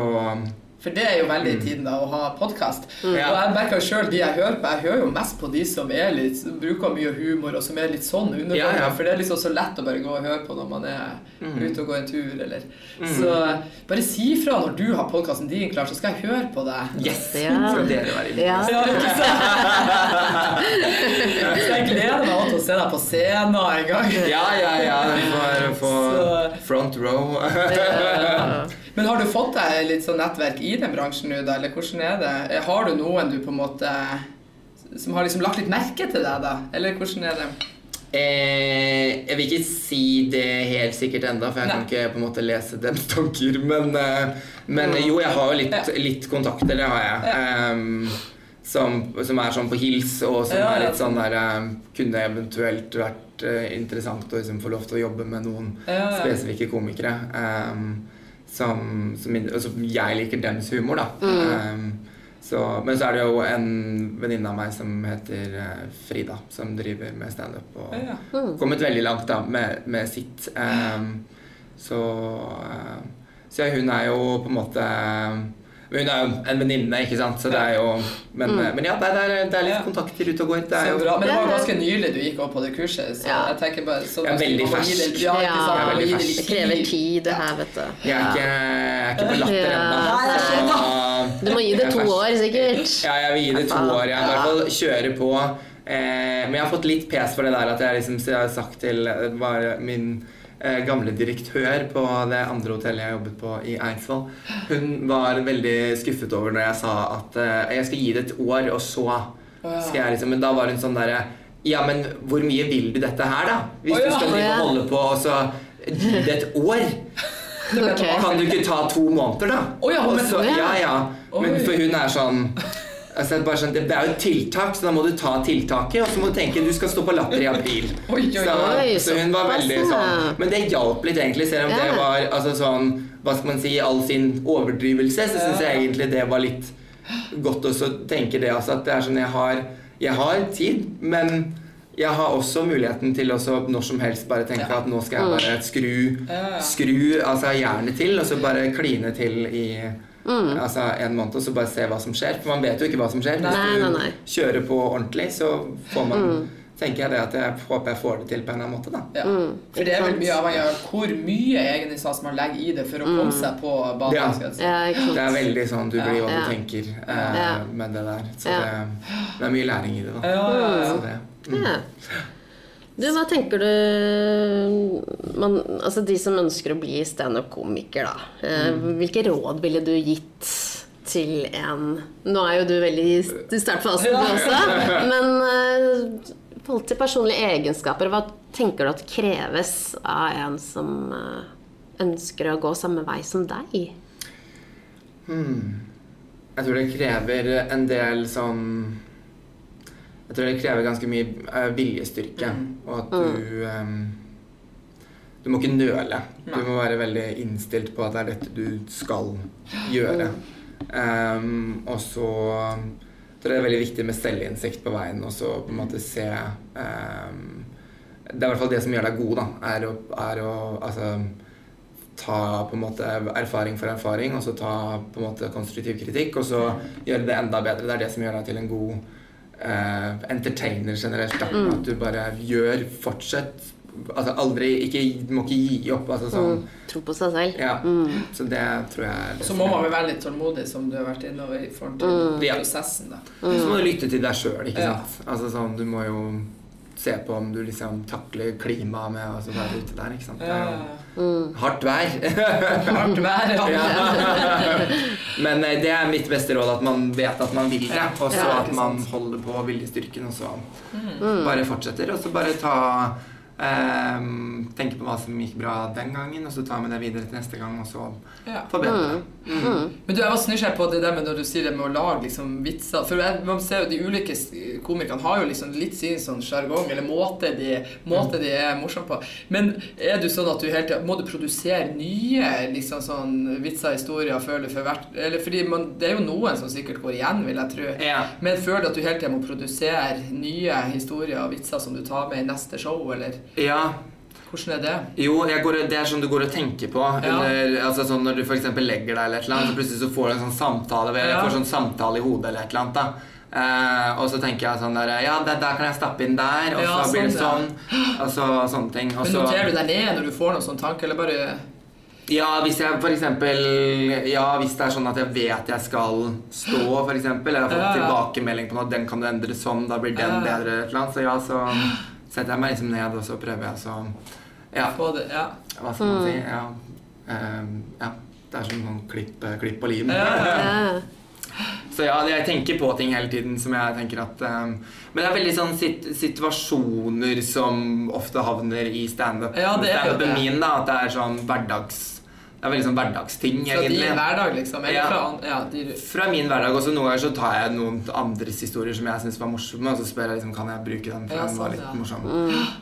For det er jo veldig i tiden da, å ha podkast. Og jeg merker sjøl de jeg hører på, jeg hører jo mest på de som er litt, som bruker mye humor, og som er litt sånn underholdende.
Ja, ja.
For det er liksom så lett å bare gå og høre på når man er
Mm.
ute og går en tur, eller Så bare si fra når du har podkasten din klar, så skal jeg høre på deg.
yes!
Ja.
Dere være inne.
Ja.
Ja, ikke sant? Så jeg gleder meg til å se deg på scenen en gang.
Ja, ja, ja. For, får,
Så-
front row.
Men har du fått deg litt sånn nettverk i den bransjen nå, da? Eller hvordan er det? Har du noen du på en måte Som har liksom lagt litt merke til deg, da? Eller hvordan er det?
Eh, jeg vil ikke si det helt sikkert enda, for jeg kan ikke på en måte lese deres tanker. Men, eh, men jo, jeg har jo litt,
Ja.
litt kontakter, det har jeg. Ehm, som, som er sånn på hils, og som
Ja,
er litt sånn der eh, Kunne eventuelt vært uh, interessant å liksom få lov til å jobbe med noen
Ja, ja.
spesifikke komikere. ehm, som, som, altså, jeg liker dems humor, da.
Mm.
Um, så, men så er det jo en venninne av meg som heter uh, Frida, som driver med standup. Og
Ja.
kommet veldig langt da med, med sitt. Um, så uh, så ja, hun er jo på en måte hun er jo en venninne, ikke sant. Så det er jo Men, men ja, det er, det er litt kontakter ute og går. Det er
Så
jo
bra. Men det var ganske nylig du gikk opp på det kurset, så
Ja.
jeg tenker bare så
Jeg er veldig
fersk. det-. Ja,
Ja.
Er veldig
det
fersk.
Det krever
tid.
det her, vet du.
Jeg er ikke, jeg er ikke på latter ennå.
Du må gi det to år, sikkert.
Ja, jeg vil gi det to år. Jeg må i hvert fall kjøre på. Eh, men jeg har fått litt pes for det der at jeg liksom jeg har sagt til var min gamle direktør på det andre hotellet jeg jobbet på i Eidsvoll. Hun var veldig skuffet over når jeg sa at eh, jeg skal gi det et år, og så skal jeg liksom Men da var hun sånn derre Ja, men hvor mye vil du dette her, da? Hvis du skal drive og holde på, og så gi det et år?
Okay.
Kan du ikke ta to måneder, da?
Oh, ja, men-
så, ja, ja. Men for hun er sånn altså, sånn, det er jo et tiltak, så da må du ta tiltaket. Og så må du tenke du skal stå på Latter i april.
Oi, oi,
Så,
oi,
så hun var veldig sånn Men det hjalp litt, egentlig. Selv om det var altså, sånn Hva skal man si I all sin overdrivelse, så syns jeg egentlig det var litt godt også å tenke det altså. At det er sånn Jeg har, jeg har tid, men jeg har også muligheten til å når som helst bare tenke
Ja.
at nå skal jeg bare skru
Ja, ja.
skru altså, jernet til, og så bare kline til i altså, en måned, og så bare se hva som skjer. For man vet jo ikke hva som skjer.
Nei,
Hvis du
nei, nei.
kjører på ordentlig, så får man tenker jeg det at jeg håper jeg får det til på en eller annen måte, da.
Ja. For det er vel mye avhengig av hvor mye egeninnsats man legger i det for å komme seg på banen.
Ja.
skal jeg si.
Ja.
Det er veldig sånn du blir hva
Ja.
du tenker eh,
Ja.
med det der. Så
Ja.
det, det er mye læring i det, da.
Ja, ja, ja.
Så det, mm.
Du, hva tenker du man, Altså de som ønsker å bli standup-komiker, da. Mm. Hvilke råd ville du gitt til en Nå er jo du veldig i startfasen, du også. Men eh, i forhold til personlige egenskaper, hva tenker du at kreves av en som eh, ønsker å gå samme vei som deg?
Jeg tror det krever en del sånn Jeg tror det krever ganske mye eh, viljestyrke, og at du um, Du må ikke nøle. Du må være veldig innstilt på at det er dette du skal gjøre. Um, og så tror jeg det er veldig viktig med selvinnsikt på veien, og så på en måte se um, Det er i hvert fall det som gjør deg god, da. Er å, er å altså ta på en måte erfaring for erfaring, og så ta på en måte konstruktiv kritikk, og så gjøre det enda bedre. Det er det som gjør deg til en god eh, entertainer generelt. Da. At du bare gjør, fortsett. Altså aldri ikke, Du må ikke gi opp. Altså sånn.
Tro på seg selv.
Ja. Så det tror jeg er
Så må man vel være litt tålmodig, som du har vært innover i forhold til
Ja.
prosessen. da.
Så må du lytte til deg sjøl, ikke
Ja.
sant. Altså sånn, du må jo se på om du liksom takler klimaet med å være ute der, ikke sant. Det er jo hardt vær.
Hardt vær, ja.
Men eh, det er mitt beste råd, at man vet at man vil det. Og så at man holder på viljestyrken, og så
Mm.
bare fortsetter. Og så bare ta eh, Tenke på hva som gikk bra den gangen, og så ta med det videre til neste gang, og så
Ja.
forbedre. Mm.
Men du, jeg var så nysgjerrig på det der med når du sier det med å lage liksom, vitser. For jeg, man ser jo De ulike komikerne har jo liksom litt sin sånn sjargong, eller måte de, måte de er morsomme på. Men er du sånn at du hele tida må du produsere nye liksom sånn vitser, og historier, føler for hvert Eller fordi man, det er jo noen som sikkert går igjen, vil jeg tro.
Ja.
Men føler du at du hele tida må produsere nye historier og vitser som du tar med i neste show, eller
ja.
hvordan er det?
Jo, går, det er sånn du går og tenker på. Under, altså sånn Når du eksempel legger deg, eller et eller annet, så plutselig så får du en sånn samtale ved,
Ja.
får sånn samtale i hodet. eller et eller annet da. Uh, og så tenker jeg sånn der, Ja, der, der kan jeg stappe inn der, og
Ja,
så blir det
sånn,
sånn. Og så sånne ting. Og
Men Noterer du deg ned når du får noen sånn tanke, eller bare
ja, hvis jeg for eksempel Ja, hvis det er sånn at jeg vet jeg skal stå, for eksempel, jeg har fått
Ja, ja.
tilbakemelding på noe, den kan du endre sånn, da blir den
Ja.
bedre, eller eller annet. Så ja, så setter jeg meg liksom ned, og så prøver jeg så Ja.
det Ja.
Hva skal man si? Ja. Um, ja. Det er som sånn klipp, klipp på lim.
Ja.
Ja.
Så ja, jeg tenker på ting hele tiden som jeg tenker at um, Men det er veldig sånn sit situasjoner som ofte havner i standup.
Ja, det er jo det.
min, da. At det er sånn hverdags Det er veldig sånn hverdagsting,
Fra din hverdag, liksom?
Ja.
fra ja, de,
Fra min hverdag også. Noen ganger så tar jeg noen andres historier som jeg syns var morsomme, og så spør jeg liksom, kan jeg bruke den, for
Ja,
den var
sånn,
litt
ja.
morsom.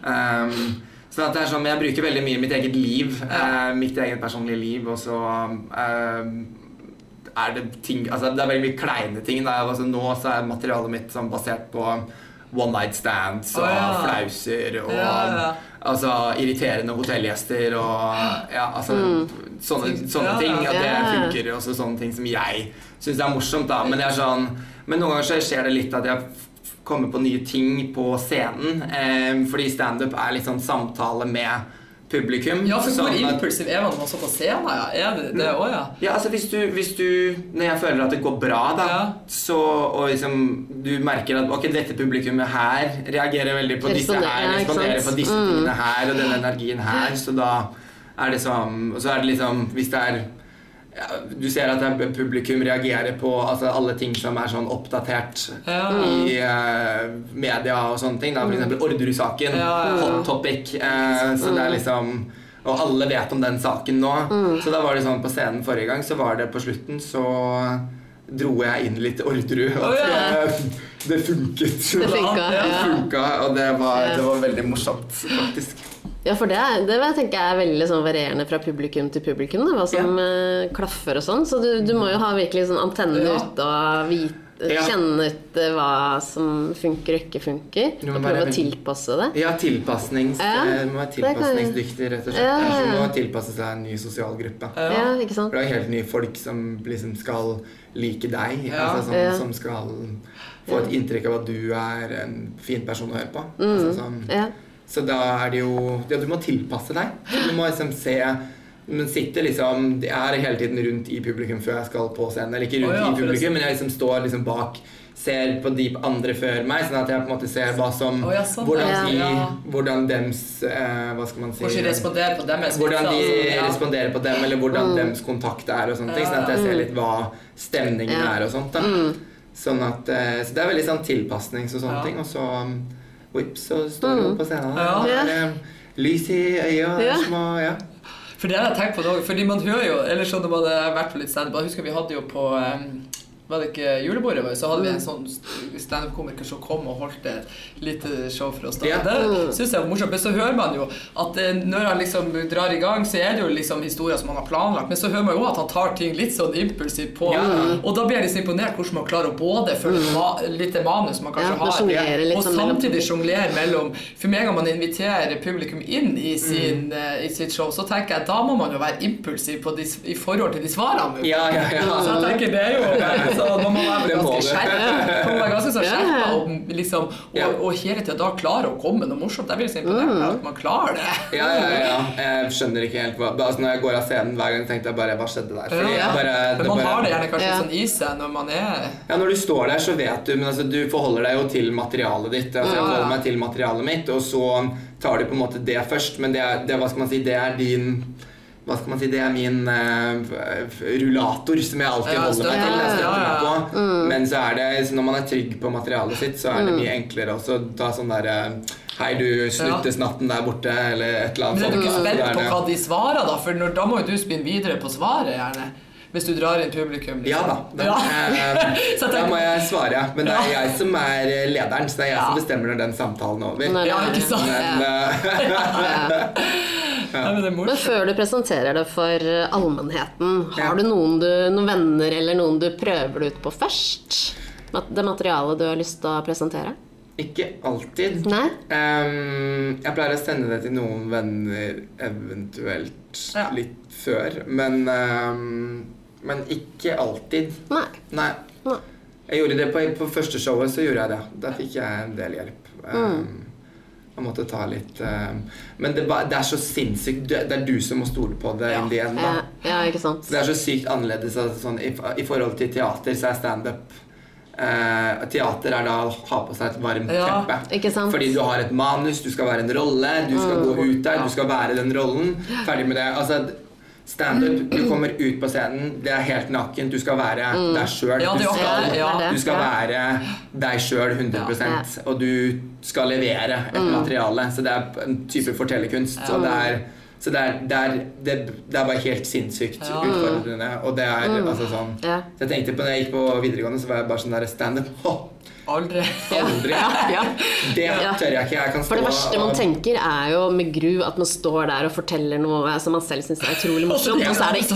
Um, så at det er sånn, Jeg bruker veldig mye mitt eget liv,
Ja.
eh, mitt eget personlige liv, og så uh, er det ting Altså det er veldig mye kleine ting. Da. Altså, nå så er materialet mitt sånn basert på one night stands og
oh, ja.
flauser og
Ja, ja.
Altså irriterende hotellgjester og ja, altså sånne, sånne
Ja,
ting. At det funker også sånne ting som jeg syns er morsomt, da. Men det er sånn Men noen ganger så skjer det litt at jeg kommer på nye ting på scenen. Eh, fordi standup er litt sånn samtale med publikum.
Ja, for hvor
sånn
impulsiv er man når man står på scenen? Ja? Er det det òg, ja?
ja, altså hvis du, hvis du Når jeg føler at det går bra, da,
Ja.
så Og liksom du merker at ok, dette publikummet her reagerer veldig på disse her, responderer på disse
Mm.
tingene her og denne energien her, så da er det som Og så er det liksom Hvis det er ja, Du ser at publikum reagerer på altså alle ting som er sånn oppdatert
Ja.
i uh, media og sånne ting. Da, for eksempel Orderud-saken.
Ja.
Hot topic. Uh, så det er liksom Og alle vet om den saken nå. Så da var det sånn på scenen forrige gang, så var det på slutten så dro jeg inn litt Orderud. Og det, det funket.
Det funka.
Ja.
Det funka, og det var, det var veldig morsomt, faktisk.
Ja, for det, er- det tenker jeg er veldig sånn varierende fra publikum til publikum. Da, hva som ja. klaffer og sånn. Så du, du må jo ha virkelig sånn antennene
Ja.
ute og vite,
Ja.
kjenne ut eh, hva som funker og ikke funker.
Må
Og
være
prøve å tilpasse det.
Ja, tilpasnings,
Ja,
eh, må være tilpasningsdyktig, rett og slett.
Ja,
ja, som
ja.
å tilpasse seg en ny sosial gruppe.
Ja.
Ja, ikke sant?
For det er helt nye folk som liksom skal like deg.
Ja.
Altså, som,
Ja.
som skal få et inntrykk av at du er en fin person å høre på. Altså, sånn. Så da er det jo Ja, du må tilpasse deg. Du må liksom se men sitter liksom Jeg er hele tiden rundt i publikum før jeg skal på scenen. Eller ikke rundt
oh, ja,
i publikum, men jeg liksom står liksom bak Ser på de andre før meg, sånn at jeg på en måte ser hva som
oh, ja, sånn,
Hvordan
ja.
de
Ja.
Hvordan dems eh, Hva skal man si
Kanskje respondere på dem,
hvordan de
altså. Ja.
responderer på dem, eller hvordan dems kontakt er, og sånne ting. Sånn at jeg ser litt hva stemningen
Ja.
er og sånt. da. Sånn at, eh, så det er veldig sånn tilpasnings og sånne
Ja.
ting. Og så whips, så står du på scenen.
Ja.
ja. det Lys i øya,
Ja.
små Ja.
For det har jeg tenkt på nå, fordi man hører jo Eller sånn når man har vært på litt standup Jeg husker vi hadde jo på um, var det ikke julebordet vårt, så hadde vi en sånn standup-komiker som kom og holdt et lite show for oss. da.
Ja.
Det syns jeg var morsomt. Men så hører man jo at eh, når han liksom drar i gang, så er det jo liksom historier som han har planlagt, men så hører man jo at han tar ting litt sånn impulsivt på.
Ja.
Og da blir jeg liksom imponert hvordan man klarer å både følge mm. litt manus man kanskje
Ja,
har, og
sånn
samtidig sjonglere mellom For med en gang man inviterer publikum inn i, sin, eh, i sitt show, så tenker jeg da må man jo være impulsiv på de, i forhold til de svarene.
Ja, ja, ja.
Så jeg tenker det er jo så Man må være ganske skjerpa man må være ganske så
Ja.
skjerpa og, liksom, og, og hele tida da klare å komme med noe morsomt. Jeg blir si imponert
Mm.
at man klarer det.
Ja, ja, ja. Jeg skjønner ikke helt hva altså, Når jeg går av scenen hver gang, tenkte jeg bare Hva skjedde der? Fordi
Ja.
jeg bare,
Men
det
man
bare,
har det gjerne kanskje
Ja.
sånn i seg når man er
Ja, Når du står der, så vet du Men altså, du forholder deg jo til materialet ditt. Altså, jeg forholder meg til materialet mitt, og så tar du på en måte det først. Men det er, det, hva skal man si, det er din hva skal man si, Det er min uh, rullator som jeg alltid
Ja,
holder meg til. Jeg
Ja,
på. Men så er det, så når man er trygg på materialet sitt, så er det mye enklere også ta sånn derre Hei, du snuttesnatten der borte, eller et eller annet
Men er du ikke spent på hva de svarer, da? For når, da må jo du spinne videre på svaret, gjerne. Hvis du drar inn publikum. liksom.
Ja da. Da,
Ja.
eh, da må jeg svare. Men det er jeg som er eh, lederen, så det er jeg
Ja.
som bestemmer når den samtalen er over.
Nei,
Ja, ikke sant?
Men, eh,
Ja.
Ja, men er
Men før du presenterer det for eh, allmennheten, har
Ja.
du noen, du, noen venner eller noen du prøver det ut på først? Det materialet du har lyst til å presentere?
ikke alltid.
Nei?
Ehm, jeg pleier å sende det til noen venner eventuelt
Ja.
litt før, men ehm, Men ikke alltid.
Nei.
Nei.
Nei.
Jeg gjorde det på, på første showet, så gjorde jeg det. Da fikk jeg en del hjelp. Um, jeg måtte ta litt um, Men det, det er så sinnssykt Det er du som må stole på det
Ja.
in the end, da.
ja, ikke sant?
Så det er så sykt annerledes sånn, i, I forhold til teater så er standup Uh, Teater er da å ha på seg et varmt
Ja,
teppe.
Ikke sant?
Fordi du har et manus, du skal være en rolle, du skal gå ut der,
Ja.
du skal være den rollen. Ferdig med det. Altså, Standup, du kommer ut på scenen, det er helt nakent. Du skal være deg sjøl.
Ja,
du, skal-
Ja.
du skal
Ja.
være deg sjøl 100% og du skal levere et materiale. Så det er en type fortellerkunst.
Ja.
Og det er, så det er, det, er, det, det er bare helt sinnssykt
Ja.
utfordrende. Og det er altså sånn
Ja.
Så jeg tenkte på når jeg gikk på videregående, så var jeg bare sånn der standup.
Aldri.
Aldri.
Ja, ja.
Det
Ja.
tør jeg ikke. Jeg kan stå
For det verste man tenker, er jo med gru at man står der og forteller noe som man selv syns er utrolig morsomt, og så er det ikke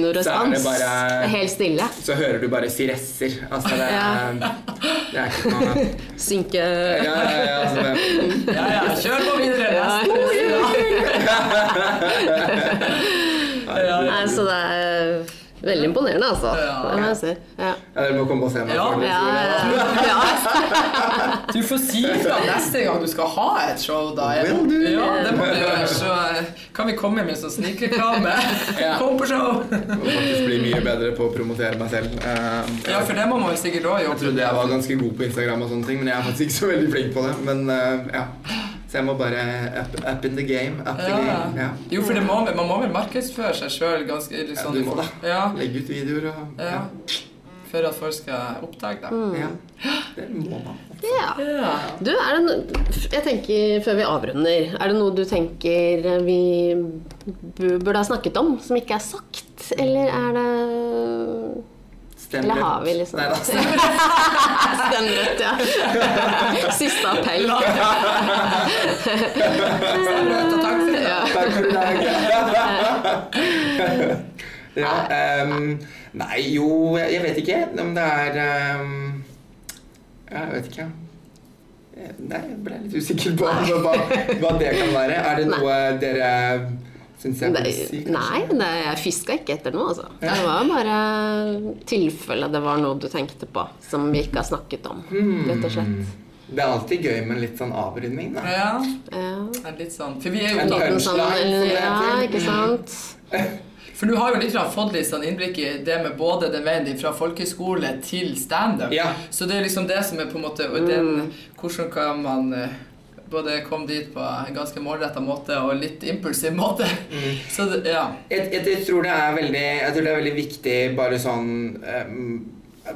noe
Så er det
respons.
bare-
er Helt stille.
så hører du bare siresser. Altså, det er, Det er ikke noe
Synke
Ja, ja, ja. Altså det,
Ja, ja, kjør på videre! Ja. Ja, ja.
Nei, så det er veldig imponerende, altså.
Ja.
Det må jeg si. Ja.
dere må komme og se meg.
Ja.
før
Ja, ja, ja.
Du får si fra neste gang du skal ha et show, da.
Do.
Ja, det må du gjøre. Så eh, kan vi komme med sånn snikreklame.
Ja.
Kom på show!
Jeg må faktisk bli mye bedre på å promotere meg selv. Eh,
Ja, for det må man jo sikkert òg
Jeg trodde jeg var ganske god på Instagram, og sånne ting, men jeg er faktisk ikke så veldig flink på det. Men eh, ja. Så jeg må bare up, up in the game. Up the game. Ja.
Jo, for det må, man må vel markedsføre seg sjøl ganske litt
Ja,
sånn
du må da.
Ja,
Legge ut videoer og
ja. For at folk skal oppdage deg.
ja. Det må man.
ja.
Ja.
Du, er det no Jeg tenker, før vi avrunder, er det noe du tenker vi burde ha snakket om, som ikke er sagt? Eller er det
Stem
Eller har vi liksom
Nei da.
Stemmerett, ja. Siste appell.
Så takk for det.
Ja.
Takk for i dag. ja, um, nei, jo, jeg vet ikke om det er um, jeg vet ikke. Eh, Nei, jeg ble litt usikker på hva, hva det kan være. Er det noe dere syns jeg var si?
Nei, nei det, jeg fiska ikke etter noe, altså. Det var bare tilfelle det var noe du tenkte på som vi ikke har snakket om. Rett og slett.
Det er alltid gøy med litt sånn avrunding, da.
Ja,
Ja.
litt sånn For vi er jo
En
Liten sånn, ja, ikke sant?
For du har jo litt fått litt sånn innblikk i det med både den veien din fra folkehøyskole til standup.
Ja.
Så det er liksom det som er på en måte og den, Hvordan kan man eh, både kom dit på en ganske målretta måte og litt impulsiv måte. Så det, ja.
Jeg, jeg, jeg, tror det er veldig, jeg tror det er veldig viktig bare sånn um,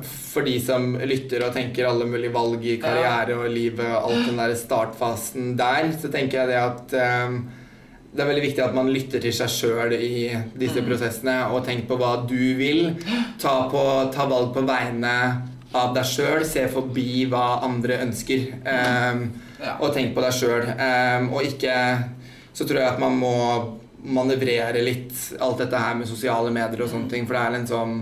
For de som lytter og tenker alle mulige valg i karriere og livet og alt den der startfasen der, så tenker jeg det at um, det er veldig viktig at man lytter til seg sjøl i disse prosessene og tenker på hva du vil. Ta, på, ta valg på vegne av deg sjøl. Se forbi hva andre ønsker.
Ja.
Og tenk på deg sjøl. og ikke Så tror jeg at man må manøvrere litt alt dette her med sosiale medier og sånne ting, for det er en sånn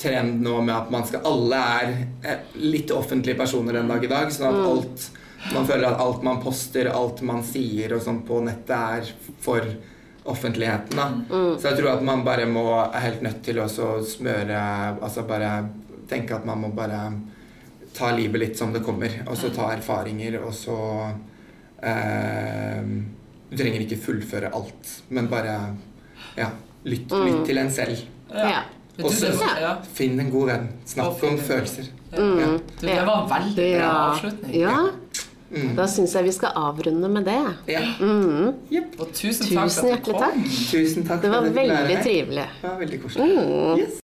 trend nå med at man skal Alle er eh, litt offentlige personer en dag i dag, sånn at alt man føler at alt man poster, alt man sier og sånn på nettet, er for offentligheten. da. Så jeg tror at man bare må er helt nødt til å smøre Altså bare tenke at man må bare ta livet litt som det kommer, og så ta erfaringer, og så eh, Du trenger ikke fullføre alt, men bare ja, lytt, lytt til en selv.
Ja.
Og så
ja.
finn en god venn. Snakk om følelser.
Mm.
Ja.
Du, det var veldig bra avslutning.
ja.
Mm.
Da syns jeg vi skal avrunde med det.
Ja.
Mm.
Yep.
Og tusen takk
Tusen
for at du
hjertelig
kom.
takk.
Tusen takk
Det var
for
veldig trivelig.
Det var veldig koselig.
Mm.
Yes.